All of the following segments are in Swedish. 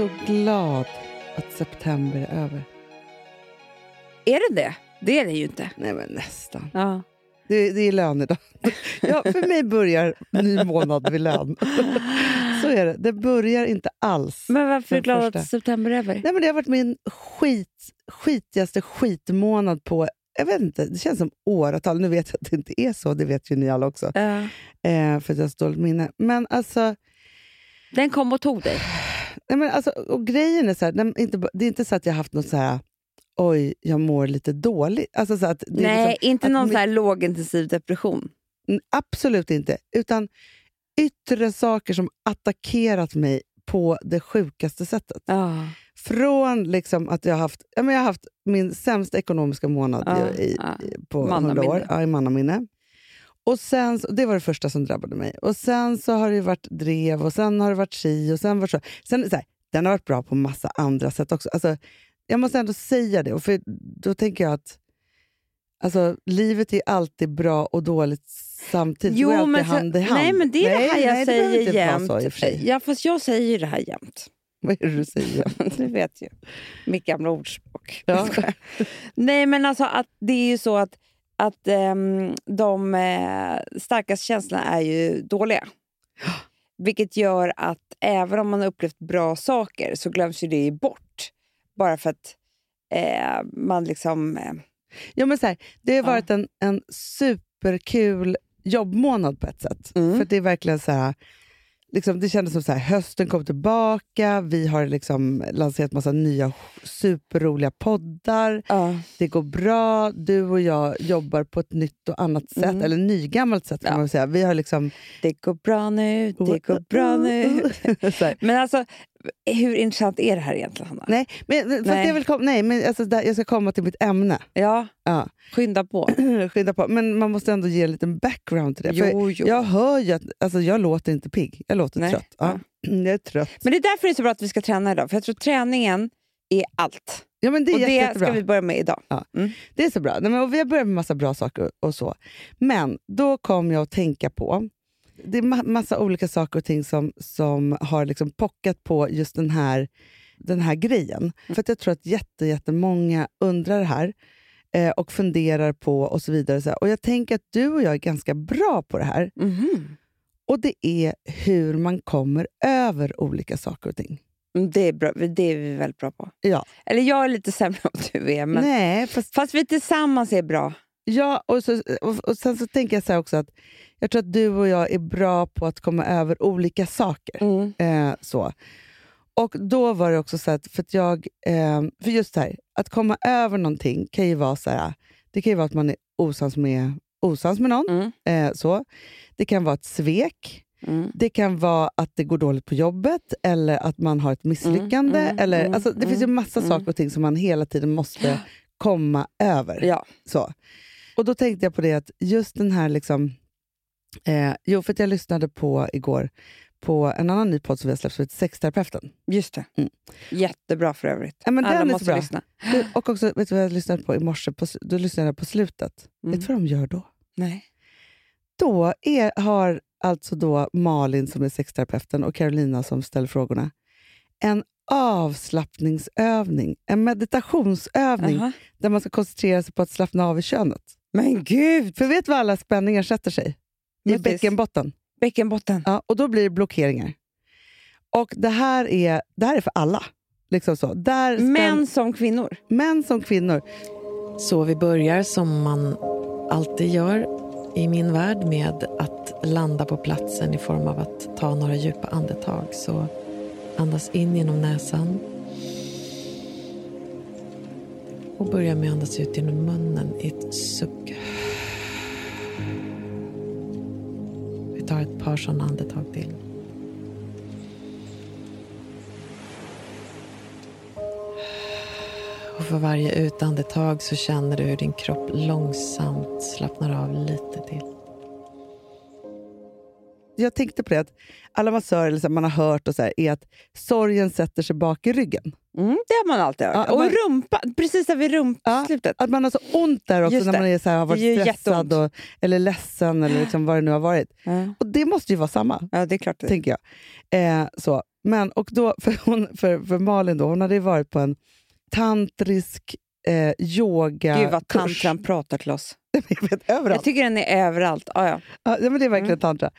så glad att september är över. Är det det? Det är det ju inte. Nej, men nästan. Ja. Det, det är lönedag. ja, för mig börjar ny månad vid lön. så är det. Det börjar inte alls. Men varför är du glad att september är över? Nej, men det har varit min skit, skitigaste skitmånad på, jag vet inte, det känns som åratal. Nu vet jag att det inte är så, det vet ju ni alla också. Ja. Eh, för att jag har så dåligt minne. Men alltså, Den kom och tog dig. Nej, men alltså och grejen är så här, nej, inte, ba- det är inte så att jag har haft något så här, oj, jag mår lite dåligt. Alltså så att Nej, liksom, inte någon här lågintensiv depression. Absolut inte. Utan yttre saker som attackerat mig på det sjukaste sättet. Ja. Från liksom att jag har haft, ja, men jag haft min sämsta ekonomiska månad Ja, i, i, på Mannaminne. 100 år, ja, i mannaminne. Och sen, det var det första som drabbade mig. Och Sen så har det varit drev, och sen har det varit si och sen var det så. Sen, så här, den har varit bra på massa andra sätt också. Alltså, jag måste ändå säga det, och för då tänker jag att alltså, livet är alltid bra och dåligt samtidigt. det går alltid så- hand i hand. Nej, men det är Nej, det här jag nej, det säger vara jämt. Så, sig. Ja, fast jag säger ju det här jämt. Vad är det du säger? Du vet ju. Mitt gamla ordspråk. Ja. Nej, men alltså att det är ju så att, att ehm, de eh, starkaste känslorna är ju dåliga. Vilket gör att även om man har upplevt bra saker så glöms ju det bort. Bara för att eh, man liksom... Eh, Ja, men så här, det har Ja. varit en, en superkul jobbmånad på ett sätt. Mm. För det är verkligen så här, liksom, det kändes som så här, hösten kom tillbaka, vi har liksom lanserat massa nya superroliga poddar, ja. det går bra, du och jag jobbar på ett nytt och annat sätt, Mm. eller nygammalt sätt kan Ja. man säga. Vi har liksom... Det går bra nu, det går bra nu. Men alltså, hur intressant är det här egentligen, Hanna? Nej, men, Nej. Jag, vill kom, nej, men alltså, där, jag ska komma till mitt ämne. Ja, Ja. skynda på. Skynda på. Men man måste ändå ge en liten background till det. Jo, jo. Jag hör ju att alltså, jag låter inte pigg. Jag låter Nej. trött. Ja. Jag är trött. Men det är därför det är så bra att vi ska träna idag. För jag tror träningen är allt. Ja, men det är och jätte, det jättebra. ska vi börja med idag. Det är så bra. Nej, men, vi har börjat med massa bra saker och så. Men då kom jag att tänka på det är ma- massa olika saker och ting som, som har liksom pockat på just den här, den här grejen. För att jag tror att jätte, jättemånga undrar det här eh, och funderar på och så vidare. Så. Och jag tänker att du och jag är ganska bra på det här. Mhm. Och det är hur man kommer över olika saker och ting. Mm, Det är, bra. det är vi väldigt bra på. Ja. Eller jag är lite sämre än du är, men Nej, fast, fast vi tillsammans är bra. Ja, och, så, och, och sen så tänker jag så också att jag tror att du och jag är bra på att komma över olika saker. Mm. Eh, så. Och då var det också så att, för att jag, eh, för just här, att komma över någonting kan ju vara så här, det kan ju vara att man är osams med, osams med någon. Mm. Eh, så. Det kan vara ett svek. Mm. Det kan vara att det går dåligt på jobbet eller att man har ett misslyckande. mm, eller, mm, alltså, det finns ju massa mm. saker och ting som man hela tiden måste komma över. Ja. Så. Och då tänkte jag på det att just den här... liksom eh, Jo, för jag lyssnade på igår på en annan ny podd som vi har släppt som heter Sexterapeuten. Just det. Mm. Jättebra för övrigt. Ja, men Alla måste bra. lyssna. Du, och också, vet du vad jag lyssnade på i morse? På, då lyssnade jag på slutet. Mm. Vet du vad de gör då? Nej. Då är, har alltså då Malin som är sexterapeuten och Carolina som ställer frågorna en avslappningsövning, en meditationsövning Aha. där man ska koncentrera sig på att slappna av i könet. Men gud! För vet du var alla spänningar sätter sig? I bäckenbotten. Bäckenbotten. Ja, och då blir det blockeringar. Och det här är, det här är för alla. Liksom så. Där spänn- Män som kvinnor. män som kvinnor. Så vi börjar som man alltid gör i min värld med att landa på platsen i form av att ta några djupa andetag. Så andas in genom näsan. Och börja med att andas ut genom munnen i ett suck. Vi tar ett par sådana andetag till. Och för varje utandetag så känner du hur din kropp långsamt slappnar av lite till. Jag tänkte på det att alla massörer, eller så man har hört, och så här, är att sorgen sätter sig bak i ryggen. Mm, det har man alltid hört. Ja, och man- rumpa, precis där vid rumpslutet. Att man har så ont där också när man är så här, har varit stressad och, eller ledsen eller liksom vad det nu har varit. Ja. Och det måste ju vara samma. ja, det är klart. Det. tänker jag. Eh, så. Men, och då, för, hon, för, för Malin då, hon hade varit på en tantrisk eh, yoga Gud vad tantran pratar till oss. Jag vet, överallt. Jag tycker den är överallt. Ah, ja. Ja, men det är verkligen Mm. tantra.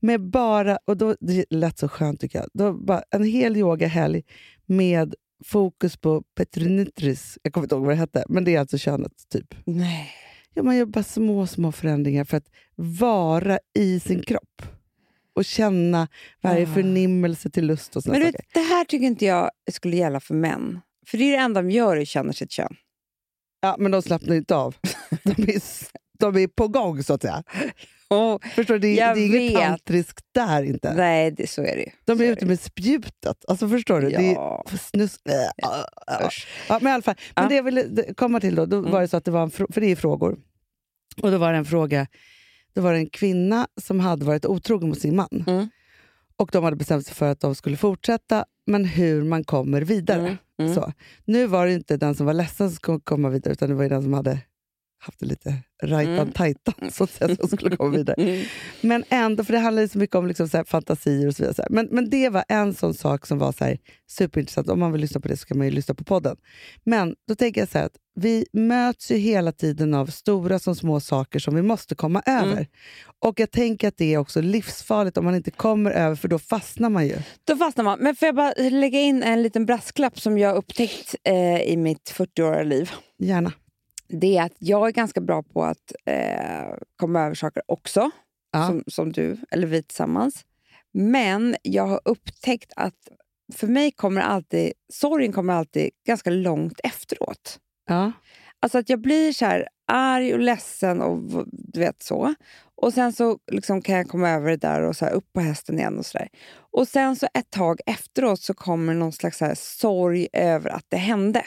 Med bara, och då, det lät så skönt tycker jag. Då, bara en hel yogahelg med fokus på petrinitris. Jag kommer inte ihåg vad det hette, men det är alltså könet. typ. Nej. Ja, man gör bara små, små förändringar för att vara i sin kropp. Och känna varje Ah. förnimmelse till lust och såna Men du saker. det här tycker inte jag skulle gälla för män. För det är det enda de gör, är att känna sitt kön. Ja, men de slappnar inte av. De är, de är på gång, så att säga. Och, Förstår du? Det, det är inget vet. tantriskt där inte. nej, det, så är det. De är ute med spjutet. Alltså, förstår du? Det är Ja. snus... Ja, ja. Usch. Ja, men i alla fall. Men Ja. det jag ville komma till då, då Mm. var det så att det var en för det är frågor. Och då var det en fråga, då var det en kvinna som hade varit otrogen mot sin man. Mm. Och de hade bestämt sig för att de skulle fortsätta, men hur man kommer vidare. Mm. Mm. Så. Nu var det inte den som var ledsen som skulle komma vidare, utan det var ju den som hade haft det lite rajtan-tajtan, så att säga, som skulle komma vidare. Mm. Men ändå, för det handlar så mycket om liksom så fantasier och så vidare. Så. Men, men det var en sån sak som var så här superintressant. Om man vill lyssna på det så kan man ju lyssna på podden. Men då tänker jag så här att vi möts ju hela tiden av stora som små saker som vi måste komma över. Och jag tänker att det är också livsfarligt om man inte kommer över, för då fastnar man ju. Då fastnar man. Men får jag bara lägga in en liten brasklapp som jag upptäckt eh, i mitt 40-åriga liv. Gärna. Det är att jag är ganska bra på att eh, komma över saker också. Ja. Som, som du, eller vi tillsammans. Men jag har upptäckt att för mig kommer alltid sorgen kommer alltid ganska långt efteråt. Ja. Alltså att jag blir så här arg och ledsen och du vet så. Och sen så liksom kan jag komma över det där och så upp på hästen igen och sådär. Och sen så ett tag efteråt så kommer någon slags så här sorg över att det hände.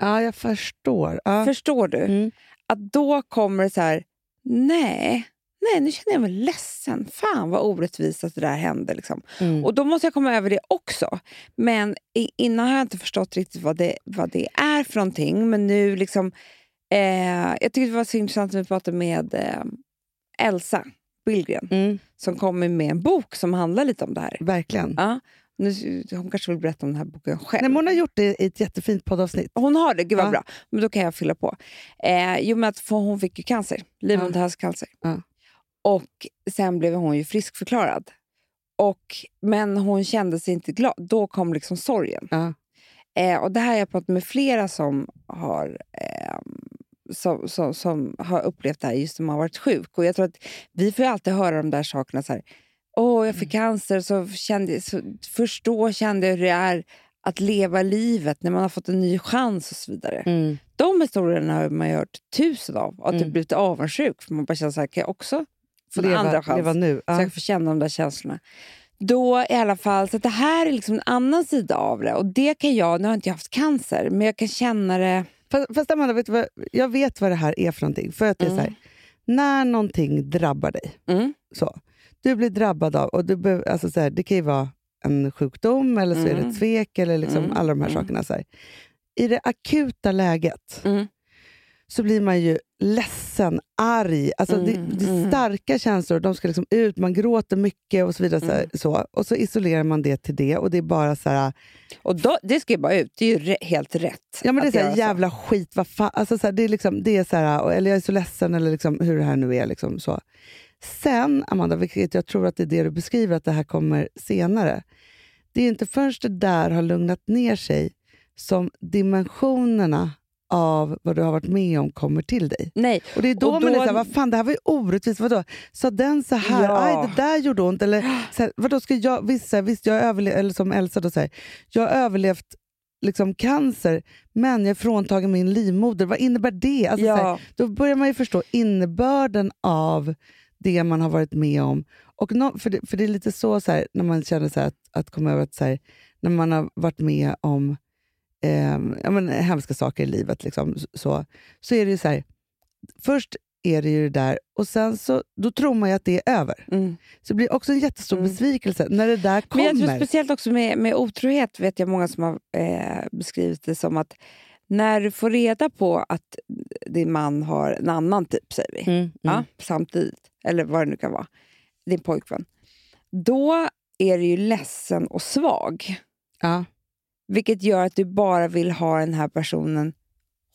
Ja, jag förstår. Ja. Förstår du? Mm. Att då kommer det så här, nej, nej nu känner jag mig ledsen. Fan vad orättvist att det där hände. Liksom. Mm. Och då måste jag komma över det också. Men innan har jag inte förstått riktigt vad det, vad det är för någonting. Men nu liksom... Eh, jag tyckte det var så intressant när vi pratade med eh, Elsa Billgren Mm. som kommer med en bok som handlar lite om det här. Verkligen. Ja, nu, hon kanske vill berätta om den här boken själv. Nej, men hon har gjort det i ett jättefint poddavsnitt. Hon har det, gud vad Ja. bra. Men då kan jag fylla på. Eh, jo, men att hon fick ju cancer, livmoderhalscancer. Ja. Och sen blev hon ju friskförklarad. Och, men hon kände sig inte glad. Då kom liksom sorgen. Ja. Eh, och det här har jag pratat med flera som har, eh, som, som, som har upplevt det här just när man har varit sjuk. Och jag tror att vi får alltid höra de där sakerna så här. Åh, jag fick cancer, så kände, så först då kände jag hur det är att leva livet när man har fått en ny chans och så vidare. Mm. De historierna har man hört tusen av att Mm. blivit avundsjuk. För man bara känner så här, kan jag också få en andra Leva, chans? leva nu. Så Ja. jag får känna de där känslorna. Då i alla fall, så att det här är liksom en annan sida av det. Och det kan jag, nu har inte jag haft cancer, men jag kan känna det... Fast, fast Amanda, vet vad, jag vet vad det här är för någonting. För att det är Mm. så här, när någonting drabbar dig, Mm. så, du blir drabbad av, och du be, alltså så här, det kan ju vara en sjukdom, eller så är det Mm. ett svek, eller liksom Mm. alla de här Mm. sakerna. Så här. I det akuta läget Mm. så blir man ju ledsen, arg. Alltså Mm, det, det är mm. starka känslor, de ska liksom ut, man gråter mycket och så vidare. Så, här, Mm. så. Och så isolerar man det till det och det är bara så här, Och då, det ska ju bara ut, det är ju helt rätt. Ja men det är så här, jävla skit, vad fan. Alltså, så det är liksom, det är så eller jag är så ledsen, eller liksom, hur det här nu är. Liksom, så. Sen, Amanda, vilket jag tror att det är det du beskriver, att det här kommer senare. Det är inte förrän det där har lugnat ner sig som dimensionerna av vad du har varit med om kommer till dig. Nej, Och det är då, Och man är då- såhär, vad fan det här var ju orättvist, vadå? Sa den så här, Ja. aj det där gjorde ont, eller så här, vadå ska jag, visst, visst jag överle- eller som Elsa då säger, jag har överlevt liksom cancer, men jag är fråntagen min livmoder. Vad innebär det? Alltså, ja, då börjar man ju förstå innebörden av det man har varit med om. Och nå- för, det, för det är lite så, så här, när man känner så att, att komma över att så här, när man har varit med om eh, ja, men, hemska saker i livet, liksom, så, så är det ju så här, först är det ju det där och sen så då tror man ju att det är över. mm. Så det blir också en jättestor Mm. besvikelse när det där Men jag tror kommer. speciellt också med, med otrohet vet jag många som har eh, beskrivit det som att när du får reda på att din man har en annan typ, säger vi, Mm, mm. ja, samtidigt, eller vad det nu kan vara, din pojkvän, då är du ju ledsen och svag. Ja. Vilket gör att du bara vill ha den här personen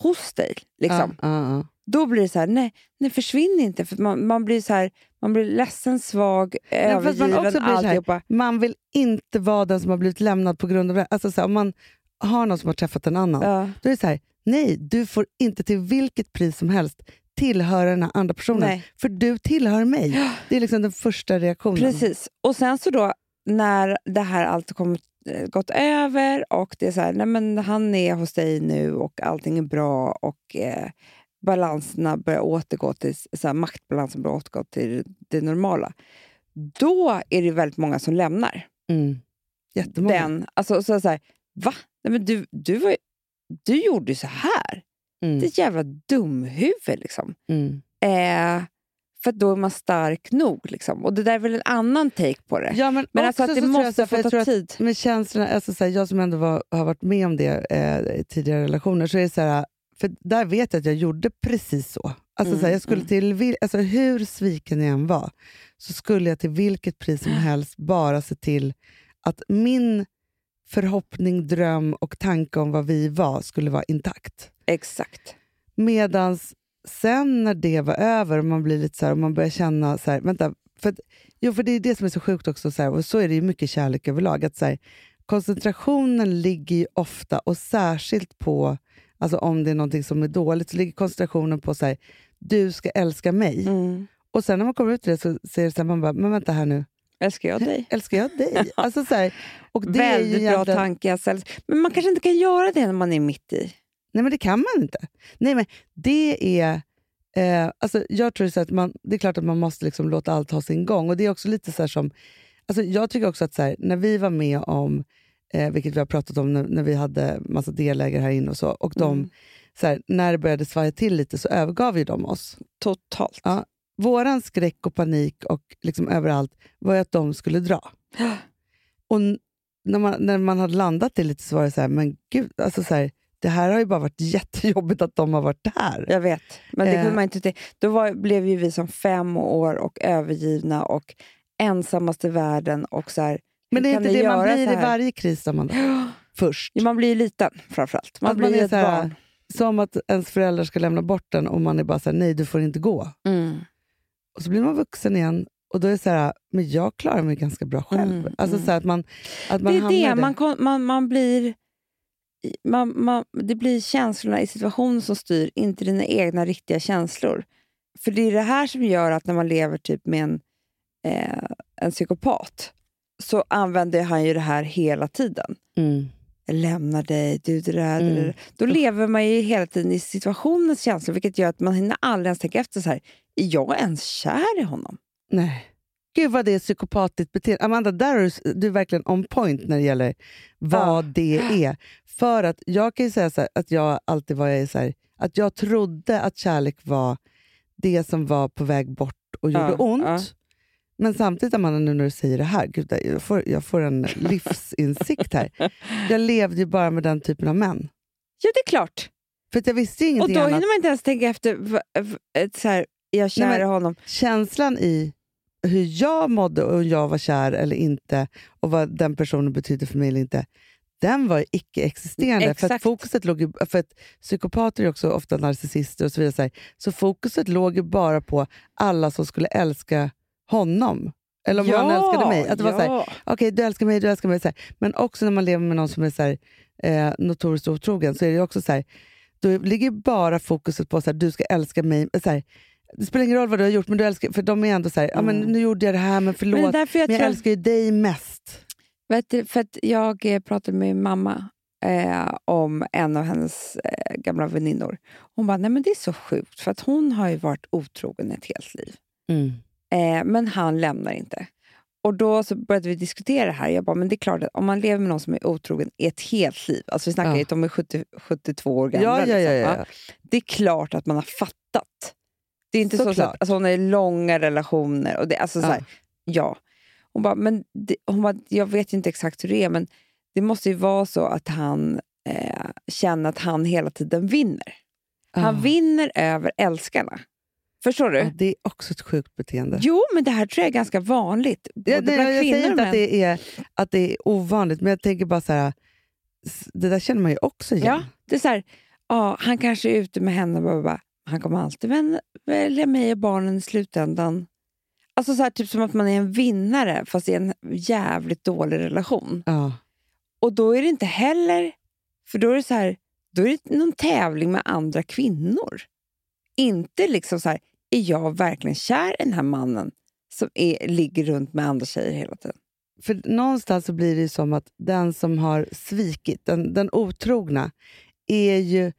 hos dig. Liksom. Ja, ja. Då blir det så här, nej, nej försvinn inte. För man, man, blir så här, man blir ledsen, svag, man övergiven, också blir så här- alltihopa. Man vill inte vara den som har blivit lämnad på grund av det. Alltså, så här, om man har någon som har träffat en annan, Ja. då är det så här, nej, du får inte till vilket pris som helst tillhöra den här andra personen. Nej. För du tillhör mig. Det är liksom den första reaktionen. Precis. Och sen så då, när det här allt har kommit, eh, gått över och det är så här, nej men han är hos dig nu och allting är bra och eh, balanserna börjar återgå till, så här, maktbalansen börjar återgå till det normala. Då är det väldigt många som lämnar Mm. Jättemånga. den. Alltså, så så här, va? Nej, men du, du, var, du gjorde ju så här. Mm. Det är ett jävla dumhuvud liksom. Mm. Eh, för då är man stark nog. Liksom. Och det där är väl en annan take på det. Ja, men Men alltså att det jag måste för få jag ta att tid. Med känslorna, alltså så här, jag som ändå var, har varit med om det eh, i tidigare relationer, så är det så här, för där vet jag att jag gjorde precis så. Alltså, Mm, så här, jag skulle mm. till, alltså, hur sviken jag än var, så skulle jag till vilket pris som helst bara se till att min förhoppning, dröm och tanke om vad vi var skulle vara intakt. Exakt. Medans sen när det var över och man blir lite så här, och man börjar känna så här, vänta, för, att, jo, för det är det som är så sjukt också, så här, och så är det ju mycket kärlek överlag, att så här, koncentrationen ligger ju ofta, och särskilt på, alltså om det är någonting som är dåligt, så ligger koncentrationen på så här, du ska älska mig. Mm. Och sen när man kommer ut i det så ser det så här, man bara, men vänta här nu, Älskar jag dig? älskar jag dig? alltså, så här, och det är ju Väldigt bra tanke. ställer- Men man kanske inte kan göra det när man är mitt i. Nej, men det kan man inte. Nej, men det är... Eh, alltså, jag tror så att man, det är klart att man måste liksom låta allt ha sin gång. Och det är också lite så här som... Alltså, jag tycker också att så här, när vi var med om, eh, vilket vi har pratat om när, när vi hade massa delägare här inne och så, och de, Mm. så här, när det började svaja till lite så övergav ju de oss. Totalt. Ja. Våran skräck och panik och liksom överallt var att de skulle dra. Och när man, när man hade landat det lite så var det så här, men gud, alltså så här, det här har ju bara varit jättejobbigt att de har varit här. Jag vet. Men det Eh. kunde man inte... Då var, blev ju vi som fem år och övergivna och ensammaste världen. Och så här, Men det är inte det man blir i varje kris, Amanda. Först. Ja, man blir ju liten framförallt. Man Att blir man är ett så här, barn. Som att ens föräldrar ska lämna bort den och man är bara så här, nej du får inte gå. Mm. Och så blir man vuxen igen och då är det så här, men jag klarar mig ganska bra själv. Mm, alltså mm. så att man, att man Det är det, man, man, man blir... Man, man, det blir känslorna i situationen som styr, inte dina egna riktiga känslor. För det är det här som gör att när man lever typ med en, eh, en psykopat så använder han ju det här hela tiden. Mm. Lämnar dig, du det Mm. Då lever man ju hela tiden i situationens känslor vilket gör att man hinner aldrig ens tänka efter så här. Är jag ens kär i honom? Nej. Gud vad det är psykopatiskt beteende. Amanda, där är du, du är verkligen on point när det gäller vad Ja. det är. För att jag kan ju säga här, att jag alltid var så här, att jag trodde att kärlek var det som var på väg bort och gjorde Ja, ont. ja. Men samtidigt Amanda, nu när du säger det här, gud, jag, får, jag får en livsinsikt här. Jag levde ju bara med den typen av män. Ja, det är klart. För jag visste ju Och ingenting då annat. hinner man inte ens tänka efter, v- v- ett så här, är jag kär Nej, men- honom? känslan i hur jag mådde och om jag var kär eller inte och vad den personen betydde för mig eller inte, den var ju icke-existerande. För att Exakt. fokuset låg ju, för att psykopater är också ofta narcissister och så vidare. Så, här, så fokuset låg ju bara på alla som skulle älska honom. Eller om han älskade mig. Att det var så här, ja. okej du älskar mig, du älskar mig. Så här. Men också när man lever med någon som är så här, eh, notoriskt otrogen så är det också så här, då ligger bara fokuset på att du ska älska mig. Så här, det spelar ingen roll vad du har gjort, men du älskar, för de är ändå så här, ja, men Mm. nu gjorde jag det här, men förlåt. Men jag men jag tror, älskar ju dig mest. vet du, för jag eh, pratade med min mamma eh, om en av hennes eh, gamla väninnor. Hon bara, nej men det är så sjukt, för att hon har ju varit otrogen ett helt liv. Eh, men han lämnar inte. Och då så började vi diskutera det här. Jag bara, men det är klart att om man lever med någon som är otrogen i ett helt liv, alltså vi snackar Ja. ju att de är 70, 72 år gamla. Ja, ja, ja, liksom, ja. va? Det är klart att man har fattat. Det är inte så, så Såklart. att alltså, hon är i långa relationer. Och det, alltså, så Ja. här, ja. Hon bara, men det, hon bara, jag vet ju inte exakt hur det är, men det måste ju vara så att han eh, känner att han hela tiden vinner. Han vinner över älskarna. Förstår du? Ja, det är också ett sjukt beteende. Jo, men det här tror jag är ganska vanligt. Både Ja, nej, bland jag kvinnor säger inte att det, är, att det är ovanligt, men jag tänker bara så här, det där känner man ju också igen. Ja, det är så här, ja, han kanske är ute med henne och bara, bara han kommer alltid välja mig och barnen i slutändan. Alltså så här, typ som att man är en vinnare fast i en jävligt dålig relation. Ja. Och då är det inte heller, för då är det så här, då är det någon tävling med andra kvinnor. Inte liksom så här, är jag verkligen kär i den här mannen som är, ligger runt med andra tjejer hela tiden? För någonstans så blir det som att den som har svikit, den, den otrogna, är ju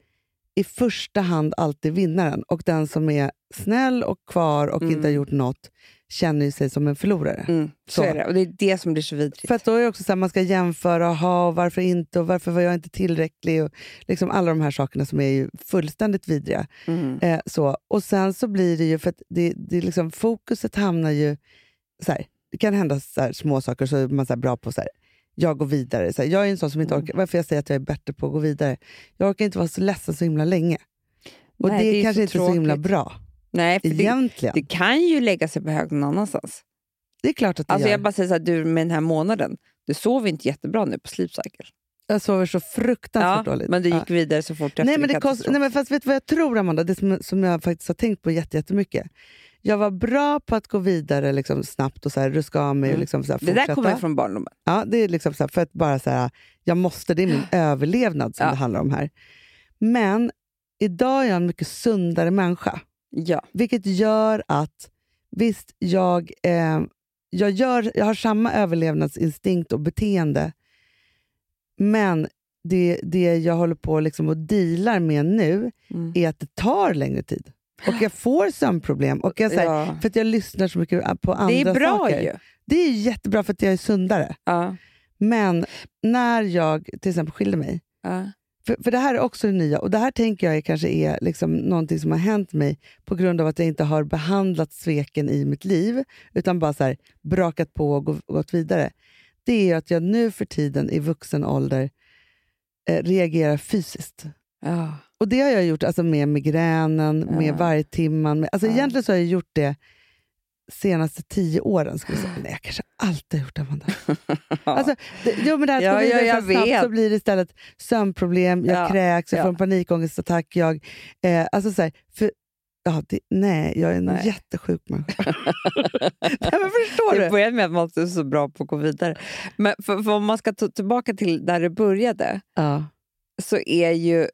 i första hand alltid vinnaren. Och den som är snäll och kvar och Mm. inte har gjort något känner ju sig som en förlorare. Mm, så. Så. är det. Och det är det som blir så vidrigt. För att då är också så här, man ska jämföra, aha, och varför inte, och varför var jag inte tillräcklig? Och liksom alla de här sakerna som är ju fullständigt vidriga. Mm. Eh, så. Och sen så blir det ju, för att det, det är liksom, fokuset hamnar ju... Så här, det kan hända så här, små saker så är man så bra på så här, jag går vidare. Så jag är en sån som inte Mm. orkar, varför jag säger att jag är bättre på att gå vidare. Jag orkar inte vara så ledsen så himla länge. Och Nej, det, det är är kanske inte är så himla bra Nej, för det, egentligen. det Det, kan ju lägga sig på hög någon annanstans. är klart att det Alltså gör. jag bara säger så här, du med den här månaden, du sov inte jättebra nu på sleep cycle. Jag sover så fruktansvärt dåligt. men du Ja. gick vidare så fort efter Nej, men det kost, nej men fast vet du vad jag tror Amanda? Det som, som jag faktiskt har tänkt på jätte- jättemycket. Jag var bra på att gå vidare liksom, snabbt och så här, ruska av mig. Och Mm. liksom, så här, Det där kommer från barndomen. Ja, det är liksom så här, för att bara så här, jag måste, det är min överlevnad som Ja. det handlar om här. Men idag är jag en mycket sundare människa. Ja. Vilket gör att, visst, jag, eh, jag, gör, jag har samma överlevnadsinstinkt och beteende, men det, det jag håller på liksom och dealar med nu Mm. är att det tar längre tid. Och jag får sömnproblem. Och jag, här, ja. För att jag lyssnar så mycket på andra Det är bra saker. ju. Det är jättebra för att jag är sundare. Ja. Men när jag till exempel skilde mig, Ja. För, för det här är också det nya, och det här tänker jag är kanske är liksom någonting som har hänt mig på grund av att jag inte har behandlat sveken i mitt liv, utan bara så här, brakat på och gå- gått vidare. Det är att jag nu för tiden i vuxen ålder eh, reagerar fysiskt. Ja. Och det har jag gjort alltså med migränen, Ja. med vargtimman. Med, alltså Ja. Egentligen så har jag gjort det senaste tio åren. Vi säga. Nej, jag kanske alltid har gjort Amanda. Alltså, det, jo, men det här Ja, ja, jag så snabbt vet. så blir det istället sömnproblem, jag Ja, kräks, jag ja. får en panikångestattack. Jag, eh, alltså så här, för, ja, det, nej, jag är en Nej. jättesjuk människa. nej, förstår Det du? började med att man är så bra på att gå vidare. Men för, för om man ska ta tillbaka till där det började Ja. så är ju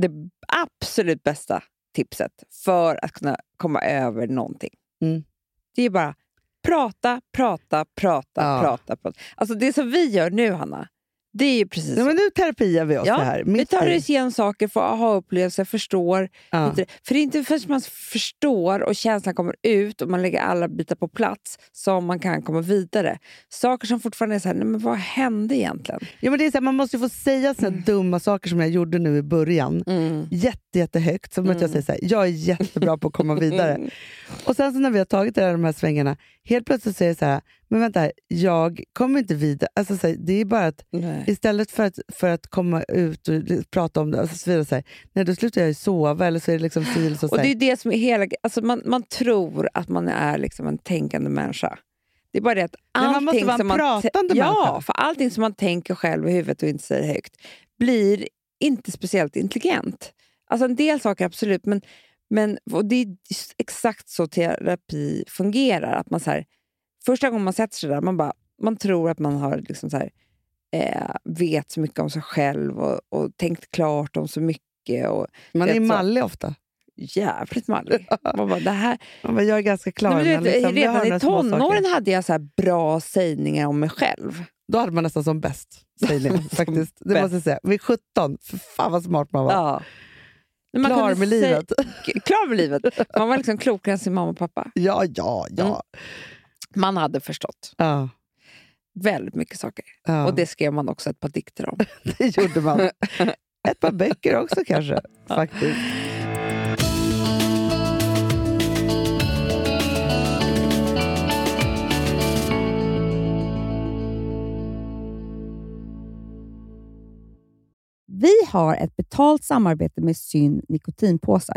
det absolut bästa tipset för att kunna komma över någonting. Mm. Det är bara prata, prata, prata, Ja. prata, prata. Alltså det som vi gör nu, Hanna, det är ju precis Ja, men nu terapiar vi oss Ja, här. Vi tar oss igenom saker, får aha-upplevelser, förstår. Ja. Inte. För det är inte förrän man förstår och känslan kommer ut och man lägger alla bitar på plats som man kan komma vidare. Saker som fortfarande är så här, nej men vad hände egentligen? Ja, men det är så här, man måste ju få säga såna Mm. dumma saker som jag gjorde nu i början. Jätte, jättehögt. Som att jag Mm. säger så här, jag är jättebra på att komma vidare. Mm. Och sen så när vi har tagit det där, de här svängarna, helt plötsligt säger jag så här, men vänta jag kommer inte vidare. Alltså, så här, det är bara att Nej. istället för att, för att komma ut och prata om det, och så vidare, så här, nej, då slutar jag ju sova eller så är det liksom eller så. Och det är det som är hela... Alltså man, man tror att man är liksom en tänkande människa. Det är bara det att allting man måste vara som man pratande Ja, för allting som man tänker själv i huvudet och inte säger högt blir inte speciellt intelligent. Alltså en del saker absolut, men, men och det är exakt så terapi fungerar. Att man så här, första gången man sätter sig där, man, bara, man tror att man har liksom så här, eh, vet så mycket om sig själv och, och tänkt klart om så mycket. Och Man är mallig ofta. jävligt mallig. Man bara, det här, Man bara, jag är ganska klar. Nej, men men liksom, redan i tonåren hade jag så bra sägningar om mig själv. Då hade man nästan som bäst sägning. Som faktiskt. Det bäst. måste jag säga. Vid 17, för fan vad smart man var. Ja. Man Klar med livet. Klar med livet. Man var liksom klokare än sin mamma och pappa. Ja, ja, ja. Mm. Man hade förstått ja, väldigt mycket saker. ja. Och det skrev man också ett par dikter om. det gjorde man. Ett par böcker också kanske. faktiskt. Vi har ett betalt samarbete med Syn nikotinpåsar.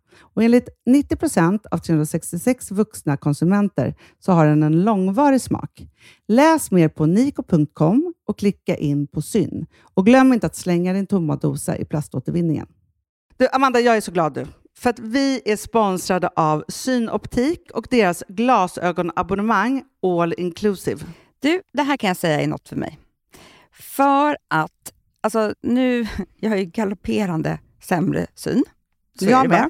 Och enligt 90 procent av 366 vuxna konsumenter så har den en långvarig smak. Läs mer på niko.com och klicka in på syn. Och glöm inte att slänga din tomma dosa i plaståtervinningen. Du, Amanda, jag är så glad du. För att vi är sponsrade av Synoptik och deras glasögonabonnemang All Inclusive. Du, det här kan jag säga är något för mig. För att, alltså nu, jag har ju galopperande sämre syn. Så jag med.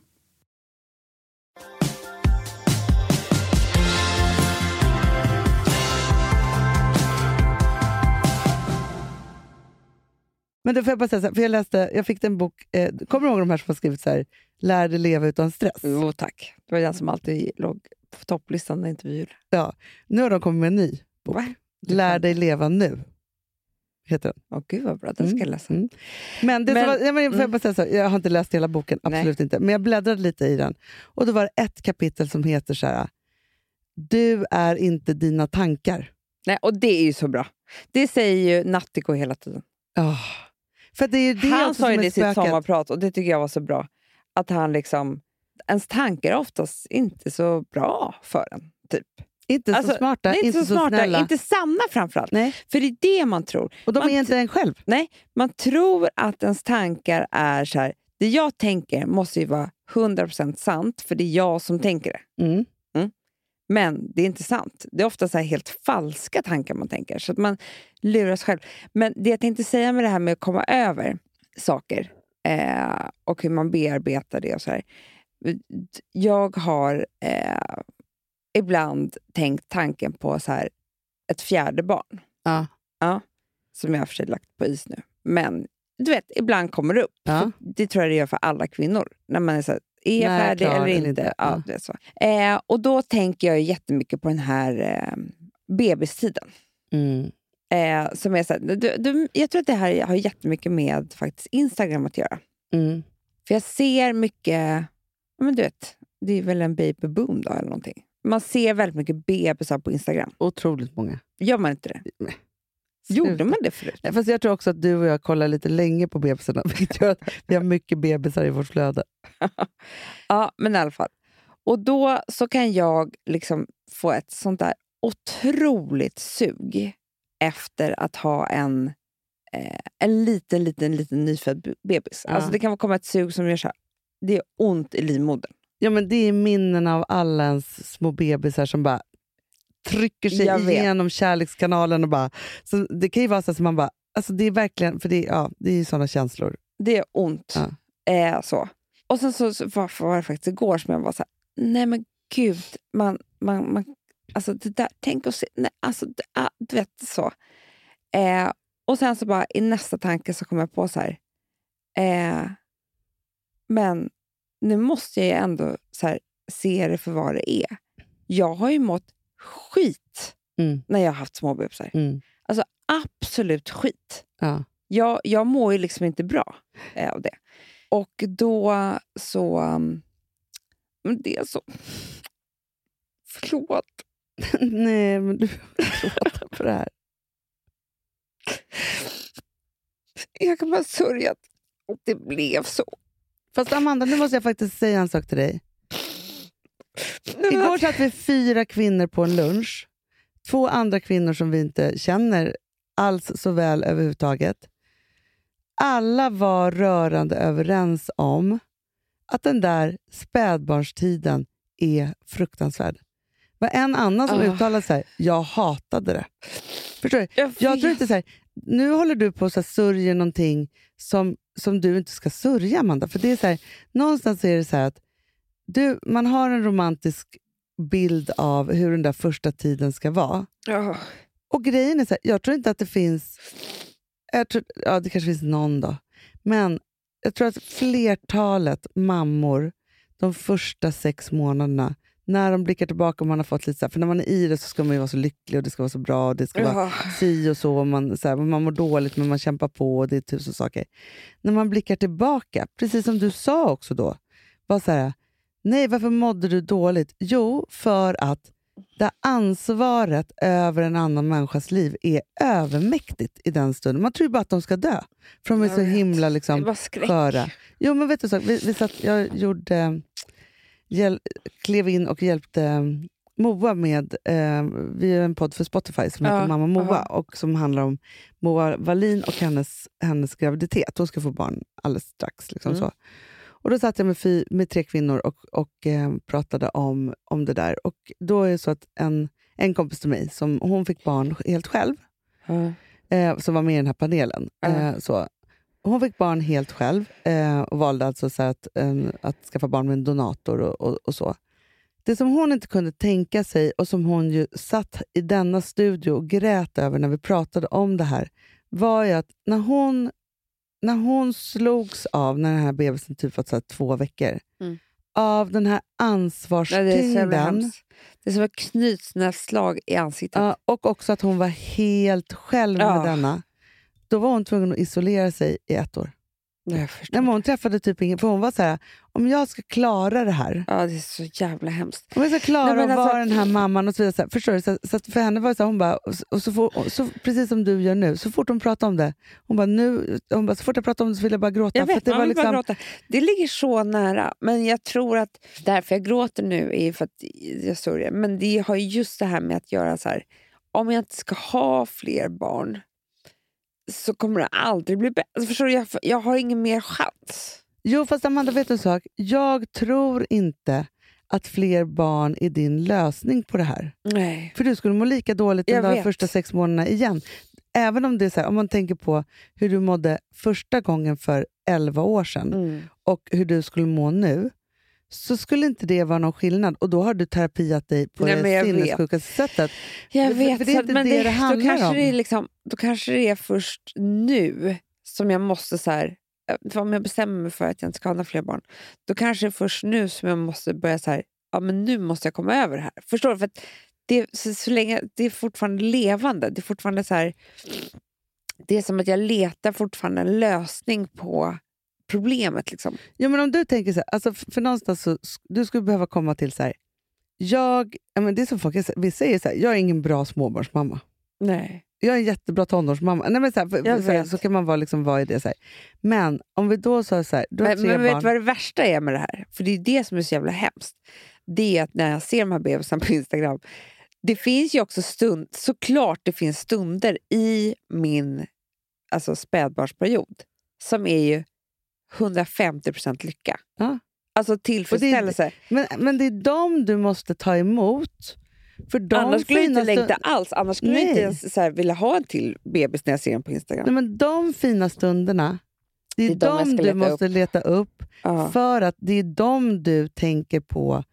Men det får jag bara säga, så här, för jag läste, jag fick en bok, eh, kommer du ihåg de här som har skrivit så här, Lär dig leva utan stress? Jo tack. Det var den som alltid låg på topplistan när intervjuer. Ja. Nu har de kommit med en ny bok. Va? Lär dig leva nu. Heter den. Åh gud vad bra, den ska jag läsa. Mm. Men, det Men- var, ja, men får jag, mm. bara säga så, här, jag har inte läst hela boken, absolut inte. Men jag bläddrade lite i den. Och då var det ett kapitel som heter så här, du är inte dina tankar. Nej, och det är ju så bra. Det säger ju Nattiko hela tiden. Oh. För det är det han sa ju det i sitt sommarprat och det tycker jag var så bra. Att han liksom... Ens tankar är oftast inte så bra för en. Typ. Inte så Alltså, smarta, Nej, inte, så, så, smarta, snälla. inte sanna framförallt. Nej. För det är det man tror. Och de man är inte en själv. Nej, man tror att ens tankar är så här. Det jag tänker måste ju vara 100% sant, för det är jag som tänker det. Mm. Men det är inte sant. Det är ofta så här helt falska tankar man tänker. Så att man lurar sig själv. Men det jag tänkte säga med det här med att komma över saker eh, och hur man bearbetar det och så här. Jag har eh, ibland tänkt tanken på så här, ett fjärde barn. Ja. Ja, som jag har för sig lagt på is nu. Men du vet, ibland kommer det upp. Ja. Det tror jag det gör för alla kvinnor. När man är så här, är jag färdig eller inte? inte. Ja, det är så. Eh, och då tänker jag jättemycket på den här eh, bebistiden. Mm. Eh, som är så här, du, du, jag tror att det här har jättemycket med faktiskt Instagram att göra. Mm. För jag ser mycket, men du vet, det är väl en babyboom då eller någonting. Man ser väldigt mycket bebisar på Instagram. Otroligt många. Gör man inte det? Nej. Gjorde man det förut? Nej, Fast jag tror också att du och jag kollar lite länge på bebisarna, vilket gör att vi har mycket bebisar i vårt flöde. Ja, men i alla fall. Och då så kan jag liksom få ett sånt där otroligt sug efter att ha en, eh, en liten, liten, liten nyfödd be- bebis. Ja. Alltså det kan komma ett sug som gör så här, det är ont i livmodern. Ja, men det är minnen av alla ens små bebisar som bara trycker sig igenom kärlekskanalen. Och bara, så det kan ju vara så att man bara... Alltså det är verkligen, för det, ja, det är såna känslor. Det är ont. Ja. Eh, så. Och sen så, så var, var det faktiskt igår som jag var så här, nej men gud, man, man, man, alltså det där, tänk och se, nej, alltså, det, ah, du vet så. Eh, och sen så bara i nästa tanke så kom jag på så här, eh, men nu måste jag ju ändå så här, se det för vad det är. Jag har ju mått skit Mm. när jag har haft småbebisar. Mm. Alltså absolut skit Ja. jag, jag mår ju liksom inte bra eh, av det. Och då så... um, men det är så... Förlåt. Nej, men du får gråta på det här. Jag kan bara sörja att det blev så. Fast Amanda, nu måste jag faktiskt säga en sak till dig. Igår att- satt vi fyra kvinnor på en lunch. Två andra kvinnor som vi inte känner alls så väl överhuvudtaget. Alla var rörande överens om att den där spädbarnstiden är fruktansvärd. Det var en annan som Ah. uttalade sig. Jag hatade det. Förstår du? jag Jag tror inte så här, nu håller du på att sörja någonting som, som du inte ska sörja, Amanda. För det är så här, någonstans är det så här att du, man har en romantisk bild av hur den där första tiden ska vara. Ja. Och grejen är så här, jag tror inte att det finns... Jag tror, ja, det kanske finns någon då. Men jag tror att flertalet mammor de första sex månaderna, när de blickar tillbaka och man har fått lite så här, för när man är i det så ska man ju vara så lycklig och det ska vara så bra och det ska vara Ja. si och så. Och man, så här, man mår dåligt men man kämpar på och det är tusen saker. När man blickar tillbaka, precis som du sa också då, var så här, nej varför mådde du dåligt? Jo, för att det ansvaret över en annan människas liv är övermäktigt i den stunden. Man tror ju bara att de ska dö, för de är Jag så vet. himla liksom, sköra. Jo, men vet du, så, vi, vi satt, jag gjorde, hjäl, klev in och hjälpte eh, Moa med, eh, vi har en podd för Spotify som heter Ja, Mamma Moa aha. och som handlar om Moa Wallin och hennes, hennes graviditet. Hon ska få barn alldeles strax. Liksom Mm. så. Och Då satt jag med, med tre kvinnor och, och eh, pratade om, om det där. Och Då är det så att en, en kompis till mig, som, hon fick barn helt själv, Ja. eh, som var med i den här panelen. Ja. Eh, så. Hon fick barn helt själv eh, och valde alltså så att, att skaffa barn med en donator och, och, och så. Det som hon inte kunde tänka sig och som hon ju satt i denna studio och grät över när vi pratade om det här var ju att när hon, när hon slogs av, när den här bebisen typ var så två veckor, Mm. av den här ansvarstyngden det. Det är som ett knytnävsslag i ansiktet. Ja, och också att hon var helt själv Ja. med denna. Då var hon tvungen att isolera sig i ett år. Jag förstår. Nej, hon träffade typ ingen, för hon var så här, om jag ska klara det här, Ja, det är så jävla hemskt. om jag ska klara Nej, att vara alltså- den här mamman och så vidare. Så här, förstår du? Så, så för henne var det så här, hon bara, och så, och så, får, och så, precis som du gör nu, så fort hon pratar om det, hon bara, nu, hon bara, så fort jag pratar om det så vill jag bara gråta. Jag vet, att det, var vill bara liksom, gråta. det ligger så nära. Men jag tror att därför jag gråter nu är för att jag sörjer. Men det har ju just det här med att göra så här. Om jag inte ska ha fler barn så kommer det aldrig bli bättre. Alltså, förstår du? Jag, jag har ingen mer chans. Jo, fast Amanda, vet du en sak? Jag tror inte att fler barn är din lösning på det här. Nej. För du skulle må lika dåligt Jag de första sex månaderna igen. Även om det är så här, om man tänker på hur du mådde första gången för 11 år sedan Mm. och hur du skulle må nu, så skulle inte det vara någon skillnad. Och då har du terapiat dig på Nej, det sinnessjukaste sättet. Jag För- vet, för det är inte men det det handlar då kanske om. Det är liksom, då kanske det är först nu som jag måste... så här, Om jag bestämmer mig för att jag inte ska ha några fler barn, då kanske det är först nu som jag måste börja så här, ja men nu måste jag komma över det här. Förstår du? För det, så, så länge, det är fortfarande levande. Det är fortfarande så här, det är som att jag letar fortfarande en lösning på problemet. Liksom. Ja, men om du tänker så här, alltså för, någonstans så du skulle behöva komma till så här, jag, ja, men det är som folk vi säger så här, jag är ingen bra småbarnsmamma. Nej. Jag är en jättebra tonårsmamma. Nej, men så, här, för, så, här, vet. så kan man vara, liksom, vara i det. Så här. Men om vi då sa så här, du har Men, tre men vet barn. du vad det värsta är med det här? För det är det som är så jävla hemskt. Det är att när jag ser de här bebisarna på Instagram, det finns ju också stund, såklart det finns stunder i min alltså spädbarnsperiod som är ju 150% lycka. Ja. Alltså tillfredsställelse. Men, men det är dem du måste ta emot. För de annars skulle jag inte längta stund- alls. Annars skulle jag inte Nej. ens så här, vilja ha en till bebis när jag ser den på Instagram. Nej, men de fina stunderna, det är, Det är de de du måste leta upp. ja. För att det är de du tänker på.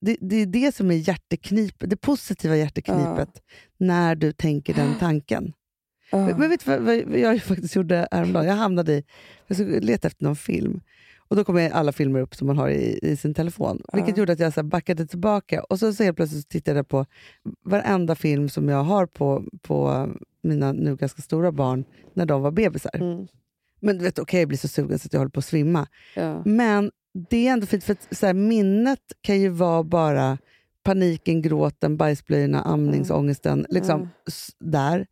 Det, det är det som är hjärteknipet, det positiva hjärteknipet när du tänker den tanken. Ja. Men vet du vad, vad jag faktiskt gjorde häromdagen? Jag hamnade i, jag skulle leta efter någon film. Och Då kommer alla filmer upp som man har i, i sin telefon. Vilket Ja. gjorde att jag så backade tillbaka. Och så, så helt plötsligt tittade jag på varenda film som jag har på, på mina nu ganska stora barn när de var bebisar. Mm. Men du vet, okej, jag blir så sugen så att jag håller på att svimma. Ja. Men det är ändå fint, för att, så här, minnet kan ju vara bara paniken, gråten, bajsblöjorna, amningsångesten. Liksom, Mm. där.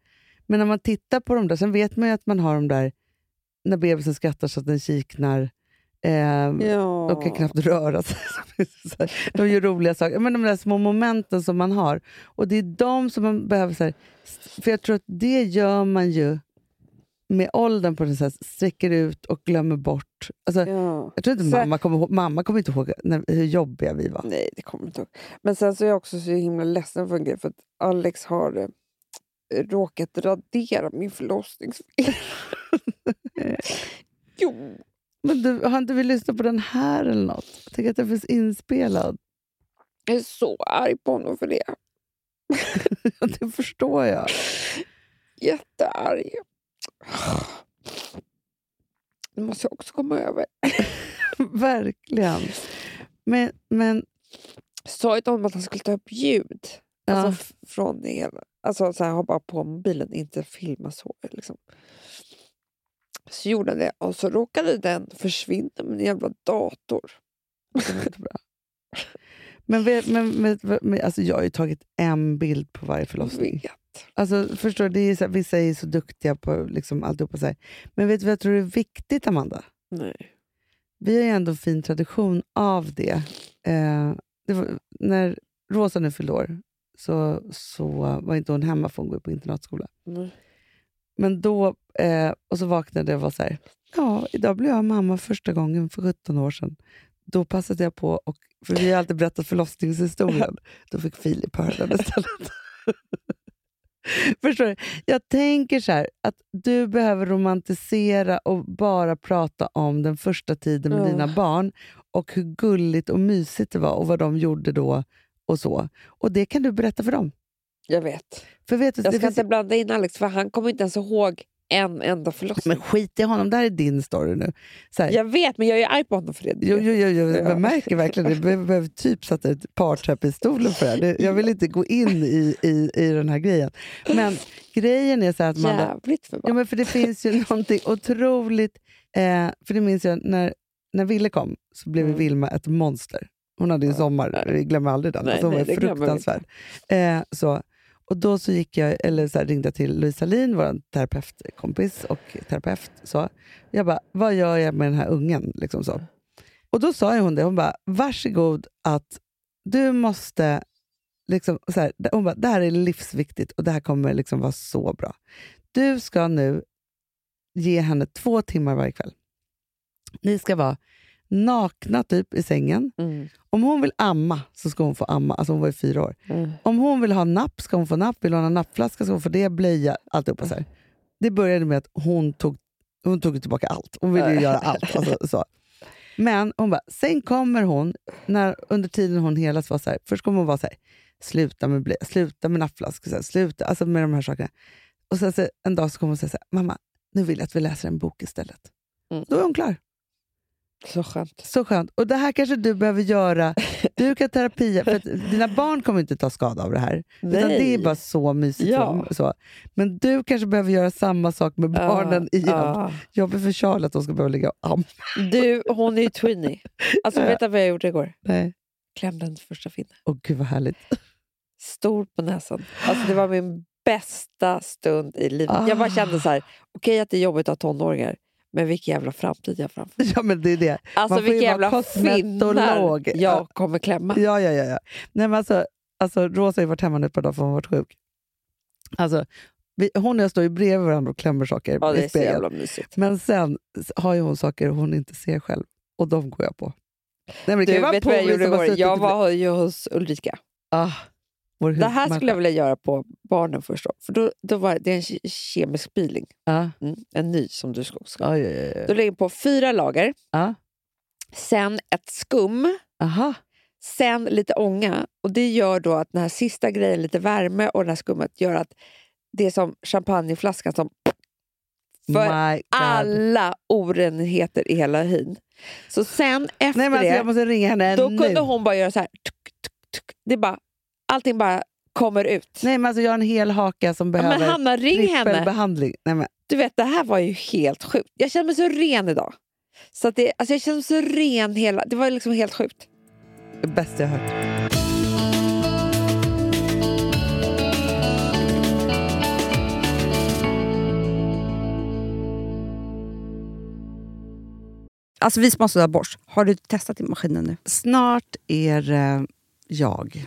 Men när man tittar på dem där, sen vet man ju att man har dem där när bebisen skrattar så att den kiknar. Ehm, Ja. och kan knappt röra sig. De gör roliga saker. Men de där små momenten som man har. Och det är de som man behöver... Så här, för jag tror att det gör man ju med åldern på den så här, sträcker ut och glömmer bort. Alltså, Ja. jag tror inte Så- mamma kommer mamma kommer inte ihåg när, hur jobbiga vi var. Nej, det kommer inte ihåg. Men sen så är jag också så himla ledsen för en grej. För att Alex har eh, råkat radera min förlossningsfilm. jo, Men du, har inte vi lyssnat på den här eller något? Jag tycker att den finns inspelad. jag är så arg på honom för det. det förstår jag. Jättearg. Det måste jag också komma över. Verkligen. Men, men sa ju till honom att han skulle ta upp ljud. ja, Alltså från det hela. Alltså så här, ha bara på mobilen, inte filma så. Liksom. Så gjorde han det och så råkade den försvinna med en jävla dator. bra. Men, vet- men, men, men alltså jag har ju tagit en bild på varje förlossning. vet. Alltså, förstår, du, det är så, här- vissa är så duktiga på liksom alltihopa. Så här. Men vet du vad jag tror är viktigt, Amanda? Nej. Vi har ju ändå en fin tradition av det. Eh, det var, när Rosa nu fyllde år så, så var inte hon hemma för hon går på internatskola. Nej. Men då, eh, och så vaknade jag och var så här, ja, idag blev jag mamma första gången för 17 år sedan. Då passade jag på, och, för vi har alltid berättat förlossningshistorien, då fick Filip höra den istället. Förstår du? Jag tänker så här, att du behöver romantisera och bara prata om den första tiden med Ja. dina barn och hur gulligt och mysigt det var och vad de gjorde då och så. Och det kan du berätta för dem. Jag vet. För vet du, Jag ska inte blanda in Alex för han kommer inte ens ihåg en enda förlossning. Men skit i honom, det här är din story nu. Jag vet, men jag är arg på honom för det. Jo, jo, jo, jo. Ja. Jag märker verkligen det. Jag behöver typ sätta ett parterapistolen för det här. Jag vill inte gå in i, i, i den här grejen. Men grejen är så att man... Jävligt Ja, förbannad. men för det finns ju någonting otroligt... Eh, för det minns jag när, när Ville kom så blev Mm. Vilma ett monster. Hon hade ju sommar, vi glömmer aldrig den. Nej, alltså, hon nej, var fruktansvärd. Eh, så. Och då så gick jag, eller så här, ringde jag till Louise Hallin, vår terapeutkompis och terapeut. Så. Jag bara, vad gör jag med den här ungen? Liksom så. Och då sa hon det, hon bara, varsågod att du måste... Liksom, så här, hon bara, det här är livsviktigt och det här kommer liksom vara så bra. Du ska nu ge henne två timmar varje kväll. Ni ska vara nakna typ i sängen. Mm. Om hon vill amma så ska hon få amma. Alltså hon var ju fyra år. Mm. Om hon vill ha napp ska hon få napp. Vill hon ha nappflaska ska hon få det. Blöja, alltihopa. Så här. Det började med att hon tog, hon tog tillbaka allt. Hon ville ju göra allt. Alltså, så. Men hon bara, sen kommer hon, när, under tiden hon helas, var så här, först kommer hon vara så här, sluta med blöja, sluta med nappflaska, så här, sluta alltså med de här sakerna. Och sen så, en dag så kommer hon säga så här, mamma, nu vill jag att vi läser en bok istället. Mm. Då är hon klar. Så skönt. Så skönt. Och det här kanske du behöver göra. Du kan terapia, för dina barn kommer inte ta skada av det här. Det är bara så mysigt. Ja. Så. Men du kanske behöver göra samma sak med barnen igen. Ja. Jobbigt för Charlie att de ska behöva ligga och amma. Du, hon är ju tweenie. Alltså, vet du vad jag gjorde igår? Nej. Klämde hennes första finne. Åh gud vad härligt. Stor på näsan. Alltså, det var min bästa stund i livet. Jag bara Ah. kände så här, okej att det är jobbigt att ha tonåringar, men vilken jävla framtid jag har framför mig. Ja men det är det. Alltså vara jävla finnar jag kommer klämma. Ja, ja, ja. ja. Nej, men alltså, alltså, Rosa har varit hemma nu ett par dagar för hon har varit sjuk. Alltså, vi, hon och jag står ju bredvid varandra och klämmer saker Ja, det är så jävla mysigt. Men sen har ju hon saker hon inte ser själv och de går jag på. Nej, men det Du, vet vad jag gjorde igår? Jag var ju hos Ulrika. Ah, Det här skulle jag vilja göra på barnen först. Då. För då, då var det en ke- kemisk peeling. Ja, Mm, en ny som du ska också. ja, ja, ja, Då lägger på fyra lager, ja. sen ett skum, Aha. sen lite ånga. Och Det gör då att den här sista grejen, lite värme och det här skummet, gör att det är som champagneflaskan som för alla orenheter i hela hyn. Så sen efter Nej, alltså, det, då kunde hon bara göra så här. Tuk, tuk, tuk. Det är bara, allting bara kommer ut. Nej, men alltså, jag har en hel haka som behöver men Hanna, ring henne. trippelbehandling. Nej, men, Du vet, det här var ju helt sjukt. Jag känner mig så ren idag. Så att det, alltså jag känner mig så ren hela... Det var liksom helt sjukt. det bästa jag hört. Alltså vi som har borst, har du testat i maskinen nu? Snart är det jag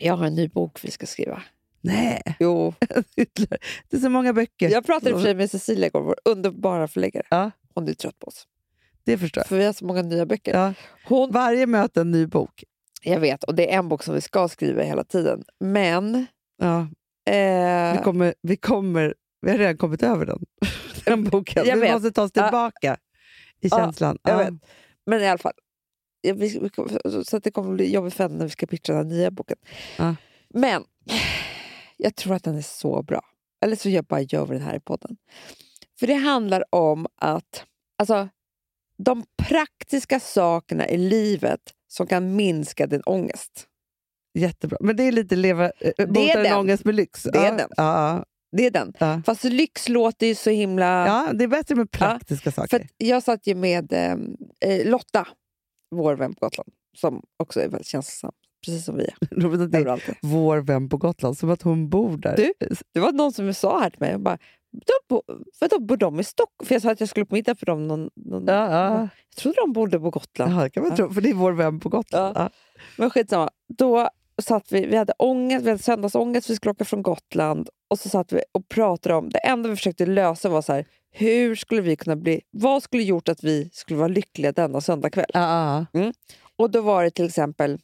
Jag har en ny bok vi ska skriva. Nej, Jo. det är så många böcker. Jag pratade i för sig med Cecilia igår, vår underbara förläggare. Ja. Hon är trött på oss. Det förstår jag. För vi har så många nya böcker. Ja. Hon, Varje möte en ny bok. jag vet, och det är en bok som vi ska skriva hela tiden. Men... Ja, Eh, vi, kommer, vi, kommer, vi har redan kommit över den, den boken. Jag vi vet. måste ta oss Ja. tillbaka i Ja, känslan. jag Ja. vet. Men i alla fall. Så att det kommer bli jobbigt för henne när vi ska pitcha den här nya boken. Ja. Men jag tror att den är så bra. Eller så jag bara gör vi den här i podden. För det handlar om att alltså, de praktiska sakerna i livet som kan minska din ångest. Jättebra. Men det är lite leva, äh, den. ångest med lyx. Det är ja. den. Ja, Det är den. ja. Fast lyx låter ju så himla... ja, det är bättre med praktiska För saker. att jag satt ju med eh, eh, Lotta, vår vän på Gotland, som också är väldigt känslosam, precis som vi är. Det är vår vän på Gotland, som att hon bor där. Du? Det var någon som sa här till mig, bara, "Då vadå, bor de i Stockholm? För jag sa att jag skulle på middag för dem. Någon, någon, Ja, ja. Jag trodde de bodde på Gotland. Ja, det kan man Ja. tro, för det är vår vän på Gotland. Ja. Men skitsamma. Då satt vi, vi hade ångest, vi hade söndagsångest, vi skulle åka från Gotland. Och så satt vi och pratade om, det enda vi försökte lösa var så här, hur skulle vi kunna bli, vad skulle gjort att vi skulle vara lyckliga denna söndagkväll? Ja, ja. Och då var det till exempel,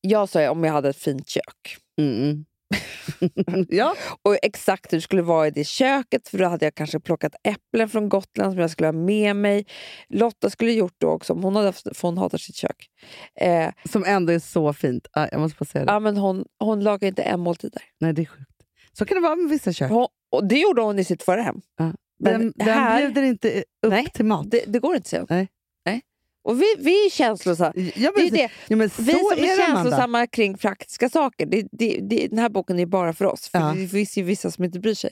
jag sa ju om jag hade ett fint kök. Mm. ja. Och exakt hur det skulle vara i det köket, för då hade jag kanske plockat äpplen från Gotland som jag skulle ha med mig. Lotta skulle gjort det också, hon hade för hon hatar sitt kök. Eh, Som ändå är så fint. Ah, jag måste bara säga det. ja, men hon, hon lagar inte en måltid där. Nej, det är sjukt. Så kan det vara med vissa kök. Hon, och det gjorde hon i sitt förra hem. Ja. Men Den, den här- bjuder inte upp Nej, till mat. Det, det går inte, säger hon. Nej. Nej. Och vi, vi är känslosamma. ja, Det är men, det. Ja, men så Vi som är är känslosamma kring praktiska saker, det, det, det, den här boken är bara för oss. För Ja. Det finns ju vissa som inte bryr sig.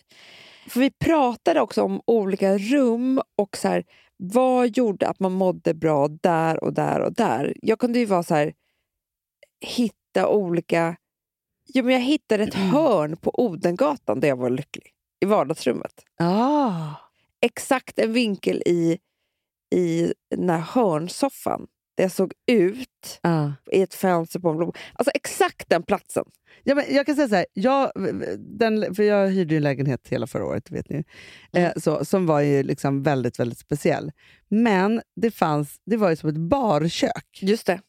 För Vi pratade också om olika rum och så här, vad gjorde att man mådde bra där och där och där. Jag kunde ju vara så här, hitta olika... Jo, men jag hittade ett Mm. hörn på Odengatan där jag var lycklig, i vardagsrummet. Ah. Exakt en vinkel i, i den här hörnsoffan där jag såg ut Ah. i ett fönster på en blom. Alltså exakt den platsen. Ja, men jag kan säga så här, jag, den, för jag hyrde ju en lägenhet hela förra året, vet ni. Mm. Eh, så, som var ju liksom väldigt, väldigt speciell. Men det, fanns, det var ju som ett barkök. Just det.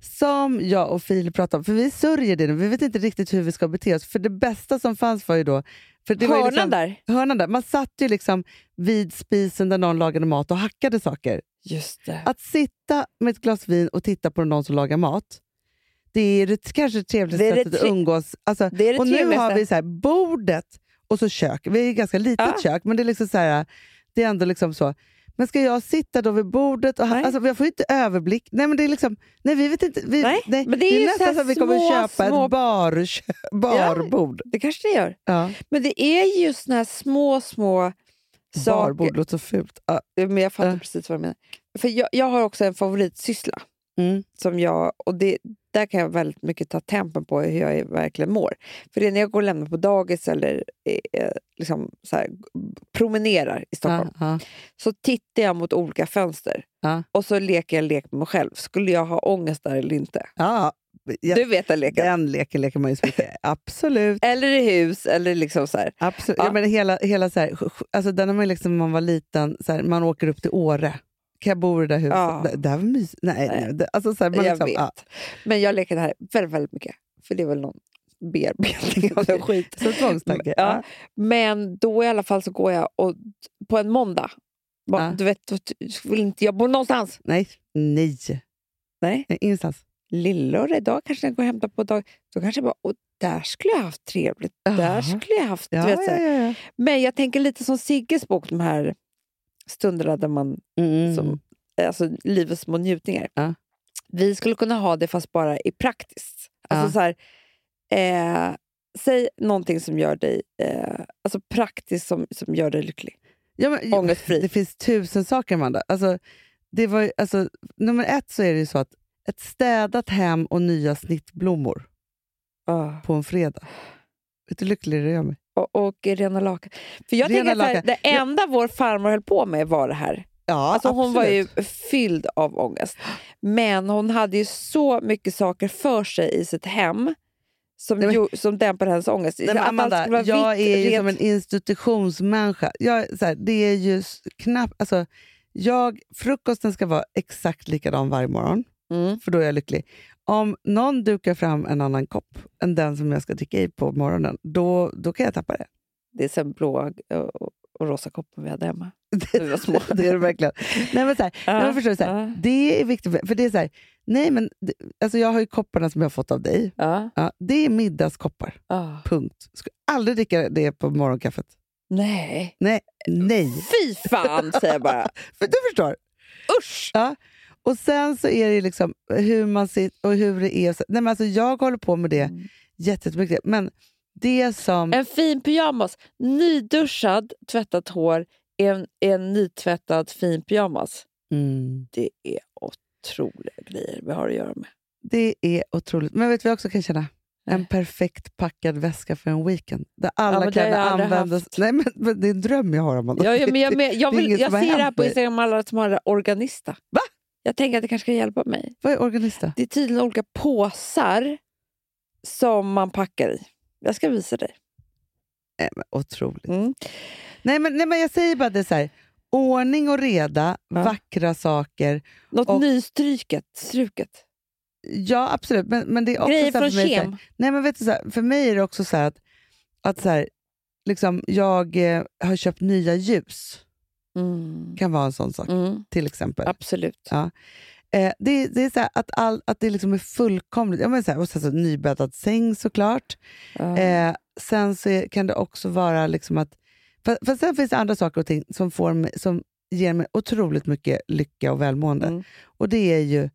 Som jag och Filip pratade om, för vi sörjer det nu. Vi vet inte riktigt hur vi ska bete oss. För det bästa som fanns var ju då... För det var Hörnan liksom, där. Hörnan där. Man satt ju liksom vid spisen där någon lagade mat och hackade saker. Just det. Att sitta med ett glas vin och titta på någon som lagar mat, det är det kanske trevligaste Det sättet att umgås. Alltså, Det är det och nu trevligaste. har vi så här, bordet och så kök. Vi är ett ganska litet Ja. kök, men det är liksom så här, det är ändå liksom så. Men ska jag sitta då vid bordet? Och ha, Nej. alltså, jag får ju inte överblick. Nej, men det är liksom, nej, vi vet inte. Vi, Nej, men det är ju så nästan så att vi kommer små, köpa små- ett bar, barbord. Det kanske det gör. Ja. Men det är ju just såna här små, små saker. Barbord låter så fult. Ja. Men jag fattar Ja. precis vad du menar. För jag, jag har också en favoritsyssla. Mm. Som jag, och det, där kan jag väldigt mycket ta tempen på hur jag verkligen mår. För det är när jag går och lämnar på dagis eller eh, liksom så här, promenerar i Stockholm. Ja, ja. så tittar jag mot olika fönster Ja. och så leker jag lek med mig själv. Skulle jag ha ångest där eller inte? Ja, ja, Du vet den leken? den leken leker man ju så mycket. Absolut. Eller i hus, eller liksom så här. Absolut. Ja. Men hela, hela så här, alltså den har man liksom, när man var liten, så här, man åker upp till Åre. Kan jag bo i det där huset? Ja. Det, det här var mysigt. Nej, Nej. Det, alltså, så här, man jag liksom, vet. ja. Men jag leker det här väldigt, väldigt mycket. För det är väl någon bearbetning av den skit. Så tvångstanke. Ja. Ja. Men då i alla fall så går jag och på en måndag. Bara, Ja. Du vet, då vill inte jag bo någonstans. Nej, nej. Nej. nej ingenstans. Lillördag idag kanske jag går och hämtar på dag. Då kanske jag bara, och där skulle jag haft trevligt. Där skulle jag haft... Ja, du vet, ja. Men jag tänker lite som Sigges bok, de här stunderna där man Mm. som, alltså livets små njutningar. Ja. Vi skulle kunna ha det fast bara i praktiskt. Alltså Ja. så här, eh, säg någonting som gör dig eh, alltså praktiskt som, som gör dig lycklig. Ja, men, Ångestfri. Det finns tusen saker, Amanda. Alltså, det var, alltså, nummer ett så är det ju så att ett städat hem och nya snittblommor Ah. på en fredag. Vet du hur lycklig det gör mig? Och, och rena lakan. För jag Rena tänker att det enda vår farmor höll på med var det här. Ja, Alltså hon var ju absolut. fylld av ångest. Men hon hade ju så mycket saker för sig i sitt hem som, Nej, men- som dämpade hennes ångest. Nej, men Amanda, jag vitt, är ju rent. som en institutionsmänniska. Jag, så här, det är ju knappt... Alltså, jag, frukosten ska vara exakt likadan varje morgon, Mm. för då är jag lycklig. Om någon dukar fram en annan kopp än den som jag ska dricka i på morgonen, då, då kan jag tappa det. Det är sen blå och, och rosa koppen vi hade hemma. När vi var små. det är det verkligen. Nej, men så här, Ja, nej, men förstår så här, ja. Det är viktigt, för- det är så här, nej, men, det, alltså jag har ju kopparna som jag har fått av dig. Ja. Ja, det är middagskoppar, punkt. Ska aldrig dricka det på morgonkaffet. Nej. Nej, nej. Fy fan, säger jag bara. För du förstår. Usch! Ja. Och sen så är det liksom hur man sitter och hur det är. Nej, men alltså jag håller på med det Mm. jättemycket. Men det som... En fin pyjamas. Nyduschad, tvättat hår, en, en nytvättad fin pyjamas. Mm, Det är otroliga grejer vi har att göra med. det är otroligt. Men vet du vad jag också kan känna? En perfekt packad väska för en weekend. Där alla har kläder används. haft. Nej, men, men det är en dröm jag har, Amanda. Ja, ja, men jag, men, jag, vill, jag ser det här på. Instagram, alla som har Organista. Va? Jag tänker att det kanske kan hjälpa mig. Vad är organista? Det är tydligen olika påsar som man packar i. Jag ska visa dig. Nej, men, otroligt. Mm. Nej, men, nej, men jag säger bara det så här. Ordning och reda, Ja. vackra saker. Något Och- nystruket. Struket. Ja, absolut. Men, men det är också Grejer från för mig, så här, kem. Nej, men vet du, så här, för mig är det också så här att, att så här, liksom, jag eh, har köpt nya ljus. Mm. kan vara en sån sak, Mm. till exempel. Absolut. Ja. Eh, det, det är så att, all, att det liksom är fullkomligt... Ja, men så här, och sen så nybäddad säng såklart. Ja. Eh, sen så är, kan det också vara liksom att... För, för sen finns det andra saker och ting som, får mig, som ger mig otroligt mycket lycka och välmående. Mm. Och det är ju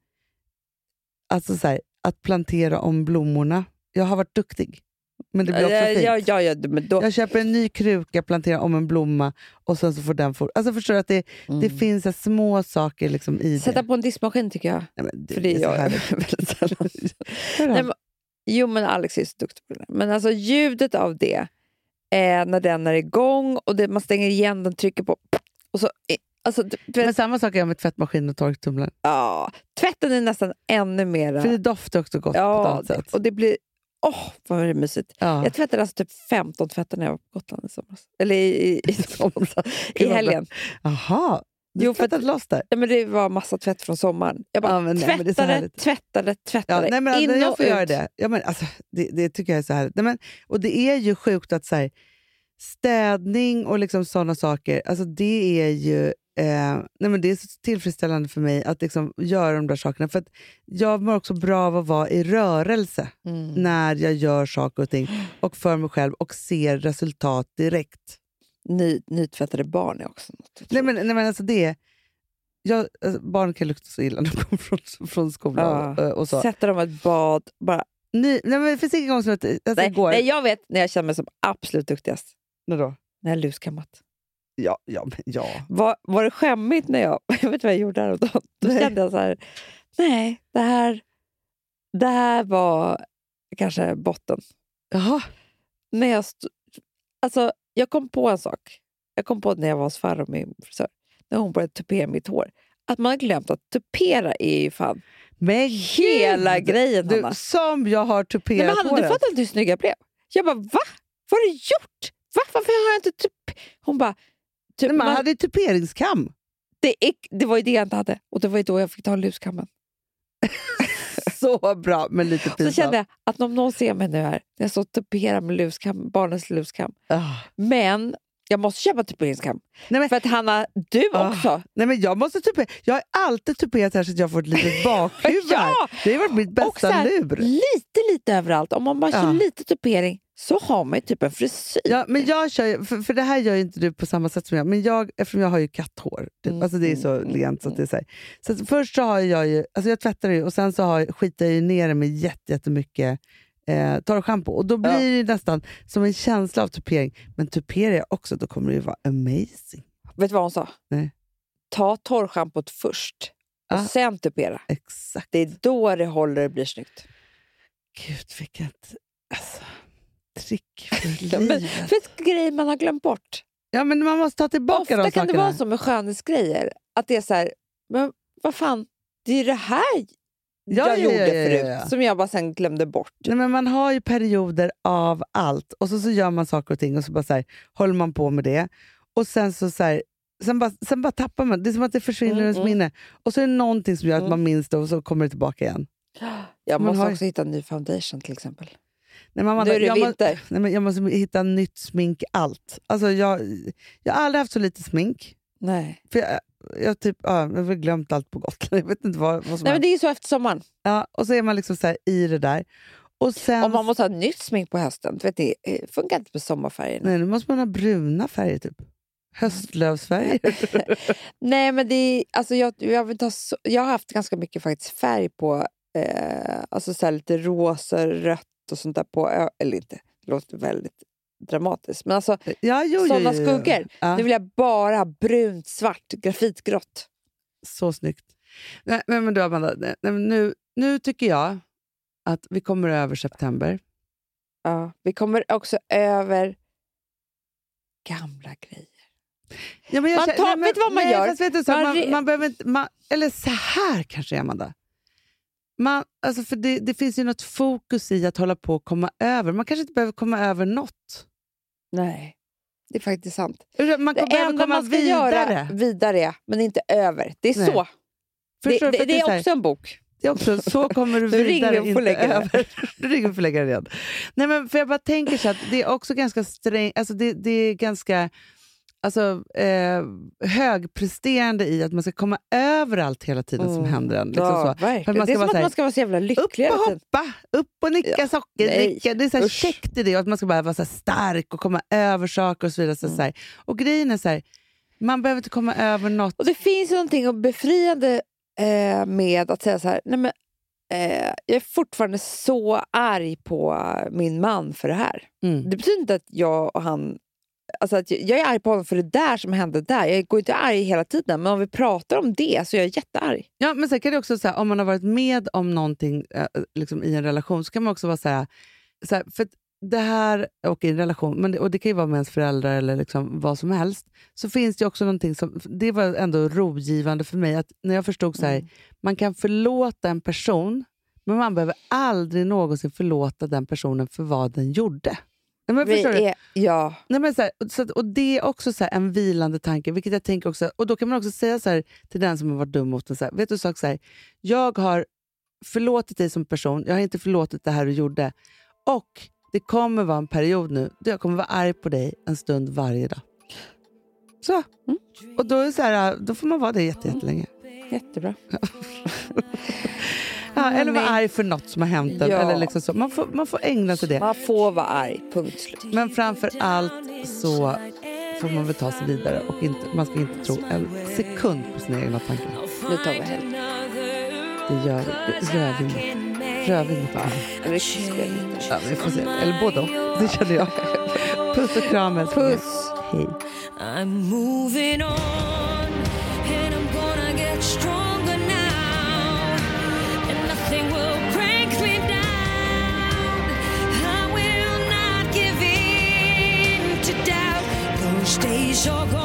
alltså så här, att plantera om blommorna. Jag har varit duktig, men det blir också ja, fint. ja, ja, ja, men då, Jag köper en ny kruka, planterar om en blomma och sen så får den... For... Alltså förstår du att det, det Mm. finna små saker liksom i Sätta det. på en diskmaskin tycker jag. Nej, men För det är är så jag väldigt sällan. Nej, men, jo, men Alex är så duktig på det. Men alltså ljudet av det, eh, när den är igång och det, man stänger igen den, trycker på... Och så, eh, alltså, Men samma sak är med tvättmaskin och torktumlaren. ja, tvätten är nästan ännu mera... För det doftar också gott på ett ja, annat sätt. och det blir... Åh, vad är det mysigt. Ja. Jag tvättade alltså typ 15 tvättar när jag var på Gotland i somras. Eller i, i, i, somras, i vad helgen. Jaha, du Jo, jo, för loss där. Ja, men det var massa tvätt från sommaren. Jag bara Ja, men nej, är tvättade, härligt. tvättade, Ja, tvättade. nej, men, in när jag och får göra ut. det, ja, men, alltså, det, det tycker jag är så härligt. Nej, men, och det är ju sjukt att så här, städning och liksom sådana saker, alltså, det är ju eh, nej, men det är så tillfredsställande för mig att liksom göra de där sakerna. För att jag mår också bra av att vara i rörelse Mm. när jag gör saker och ting och för mig själv och ser resultat direkt. Ny, nytvättade barn är också något. Nej, men, nej, men alltså det jag, alltså, barn kan lukta så illa när de kommer från, från skolan. Ja. Och, och så. Sätta dem i ett bad. Bara, Ny, nej, men det finns ingen gång som alltså, nej, igår, nej, jag vet när jag känner mig som absolut duktigast. när då? När jag luskammat. Ja, ja, ja. Var, var det skämmigt när jag... Jag vet vad jag gjorde häromdagen. Då Nej. kände jag så här... Nej, det här, det här var kanske botten. Jaha. När jag, alltså, jag kom på en sak. Jag kom på när jag var hos Farao, min frisör. När hon började tupera mitt hår. Att man har glömt att tupera är ju fan Men hela gud! grejen, Du, Hanna. som jag har Nej, tuperat men Hanna, du håret. fattar inte hur snygg jag blev. Jag bara, va? Vad har du gjort? Va? Varför har jag inte tup... Hon bara, typ, man man, hade tuperingskam. det, det var ju det jag inte hade. Och det var ju då jag fick ta luskammen. Så bra, men lite Så pinsamt. kände jag att om någon ser mig nu här, när jag står och tuperar med luskam, barnens luskam. Ah. Men jag måste köpa tuperingskam. Nej, men- För att Hanna, du Ah. också. Nej, men jag måste tupera. Jag har alltid tuperat här så att jag får ett litet bakhuvud. Ja! Det har varit mitt bästa så här, lur. Lite, lite överallt. Om man bara kör Ja. lite tupering så har man ju typ en frisyr. Ja, men jag kör, för, för det här gör ju inte du på samma sätt som jag, men jag, eftersom jag har ju katthår. Typ. Mm, Alltså det är så mm, lent. Så, att det är så, så först så har jag ju, alltså jag tvättar det och sen så har, skitar jag ner det med jätte, jättemycket eh, torrschampo. Och då blir Ja. det ju nästan som en känsla av tupering. Men tuperar jag också, då kommer det ju vara amazing. Vet du vad hon sa? Nej. Ta torrschampot först och Ah. sen tupera. Exakt. Det är då det håller och blir snyggt. Gud, vilket alltså, trick för Ja, men, livet. för ett grej man har glömt bort. Ja, men man måste ta tillbaka Ofta de kan sakerna. det vara så med skönhetsgrejer. Att det är så här, men vad fan, det är ju det här Ja, jag ja, gjorde ja, ja, förut som jag bara sen glömde bort. Nej, men man har ju perioder av allt och så, så gör man saker och ting och så bara så här, håller man på med det. Och sen så, så här, sen, bara, sen bara tappar man. Det är som att det försvinner Mm, ens mm. minne. Och så är det någonting som gör att Mm. man minns det och så kommer det tillbaka igen. Jag Man måste har också hitta en ny foundation till exempel. Nej, men man, nu är det jag, må, vinter. nej, men jag måste hitta nytt smink, allt. Alltså, jag, jag har aldrig haft så lite smink. Nej. För jag, jag, typ, ja, jag har glömt allt på Gotland. Jag vet inte vad, vad som Nej, men det är ju så efter sommaren. ja, Och så är man liksom så här, i det där. Och sen, Om man måste ha nytt smink på hösten. Vet, det eh, funkar inte med sommarfärgerna. nej, nu måste man ha bruna färger typ. Höstlövsfärger. Nej, men det är, alltså jag, jag, vill ta så, jag har haft ganska mycket faktiskt färg på, eh, alltså så lite rosa, rött och sånt där på, eller inte, det låter väldigt dramatiskt, men alltså ja, jo, sådana jo, jo. skuggor. Ja. Nu vill jag bara ha brunt, svart, grafitgrått. Så snyggt. Nej, men, men du Amanda, nej, men nu, nu tycker jag att vi kommer över september. Ja, vi kommer också över gamla grejer. Ja, men jag Man tar- nej, men- vet du vad man nej, gör? Fast vet du, så, Man man, man, behöver inte, man, eller så här kanske, Amanda. Man, alltså för det, det finns ju något fokus i att hålla på och komma över. Man kanske inte behöver komma över något. Nej, det är faktiskt sant. Man Det enda komma man ska vidare. göra vidare, men inte över. Det är Nej. så. Det, Förstår du? För det, det här- är också en bok. det är också, så kommer du vidare, inte det. över. Nu ringer vi och får lägga det igen. Nej, men för jag bara tänker så att det är också ganska sträng, alltså det, det är ganska alltså, eh, högpresterande i att man ska komma över allt hela tiden som Mm. händer en. Liksom ja, så. Verkligen. man det är ska som att här, man ska vara så jävla Upp lycklig och hela tiden. hoppa, upp och nicka, Ja, sockerdricka. Det är så här usch. käckt i det och att man ska bara vara så stark och komma över saker och så vidare. Så Mm. så här. Och grejen är så här, man behöver inte komma över något. Och det finns någonting befriande eh, med att säga så här, nej men, eh, jag är fortfarande så arg på min man för det här. Mm. Det betyder inte att jag och han... Alltså att jag är arg på honom för det där som hände där. Jag går inte arg hela tiden, men om vi pratar om det så är jag jättearg. Ja, men sen kan det också, så här, om man har varit med om någonting eh, liksom i en relation, så kan man också vara så här, så här för att det här, och i en relation, men det, och det kan ju vara med ens föräldrar eller liksom vad som helst, så finns det också någonting som, det var ändå rogivande för mig, att när jag förstod så här, Mm. man kan förlåta en person, men man behöver aldrig någonsin förlåta den personen för vad den gjorde. Nej, men förstår du? är, ja, Nej, men så här, så och Det är också så en vilande tanke. Vilket jag tänker också, och Då kan man också säga så här, till den som har varit dum mot en. Så här, vet du sak, så jag har förlåtit dig som person, jag har inte förlåtit det här du gjorde. Och det kommer vara en period nu då jag kommer vara arg på dig en stund varje dag. Så. Mm. Och då, är så här, då får man vara det jätte- jättelänge. jättebra. Ja, eller vara arg för något som har hänt en. Ja. Eller liksom så. Man, får, man får ägna sig det. Man får vara arg, punkt slut. Men framför allt så får man väl ta sig vidare och inte, man ska inte tro en sekund på sina egna tankar. Nu tar vi helg. Det gör det. Rödvin. Rödvin. Rysk spelning. Ja, vi får se. Eller både och. Det känner jag. Puss och kram älsklingar. Puss! Hej. jogou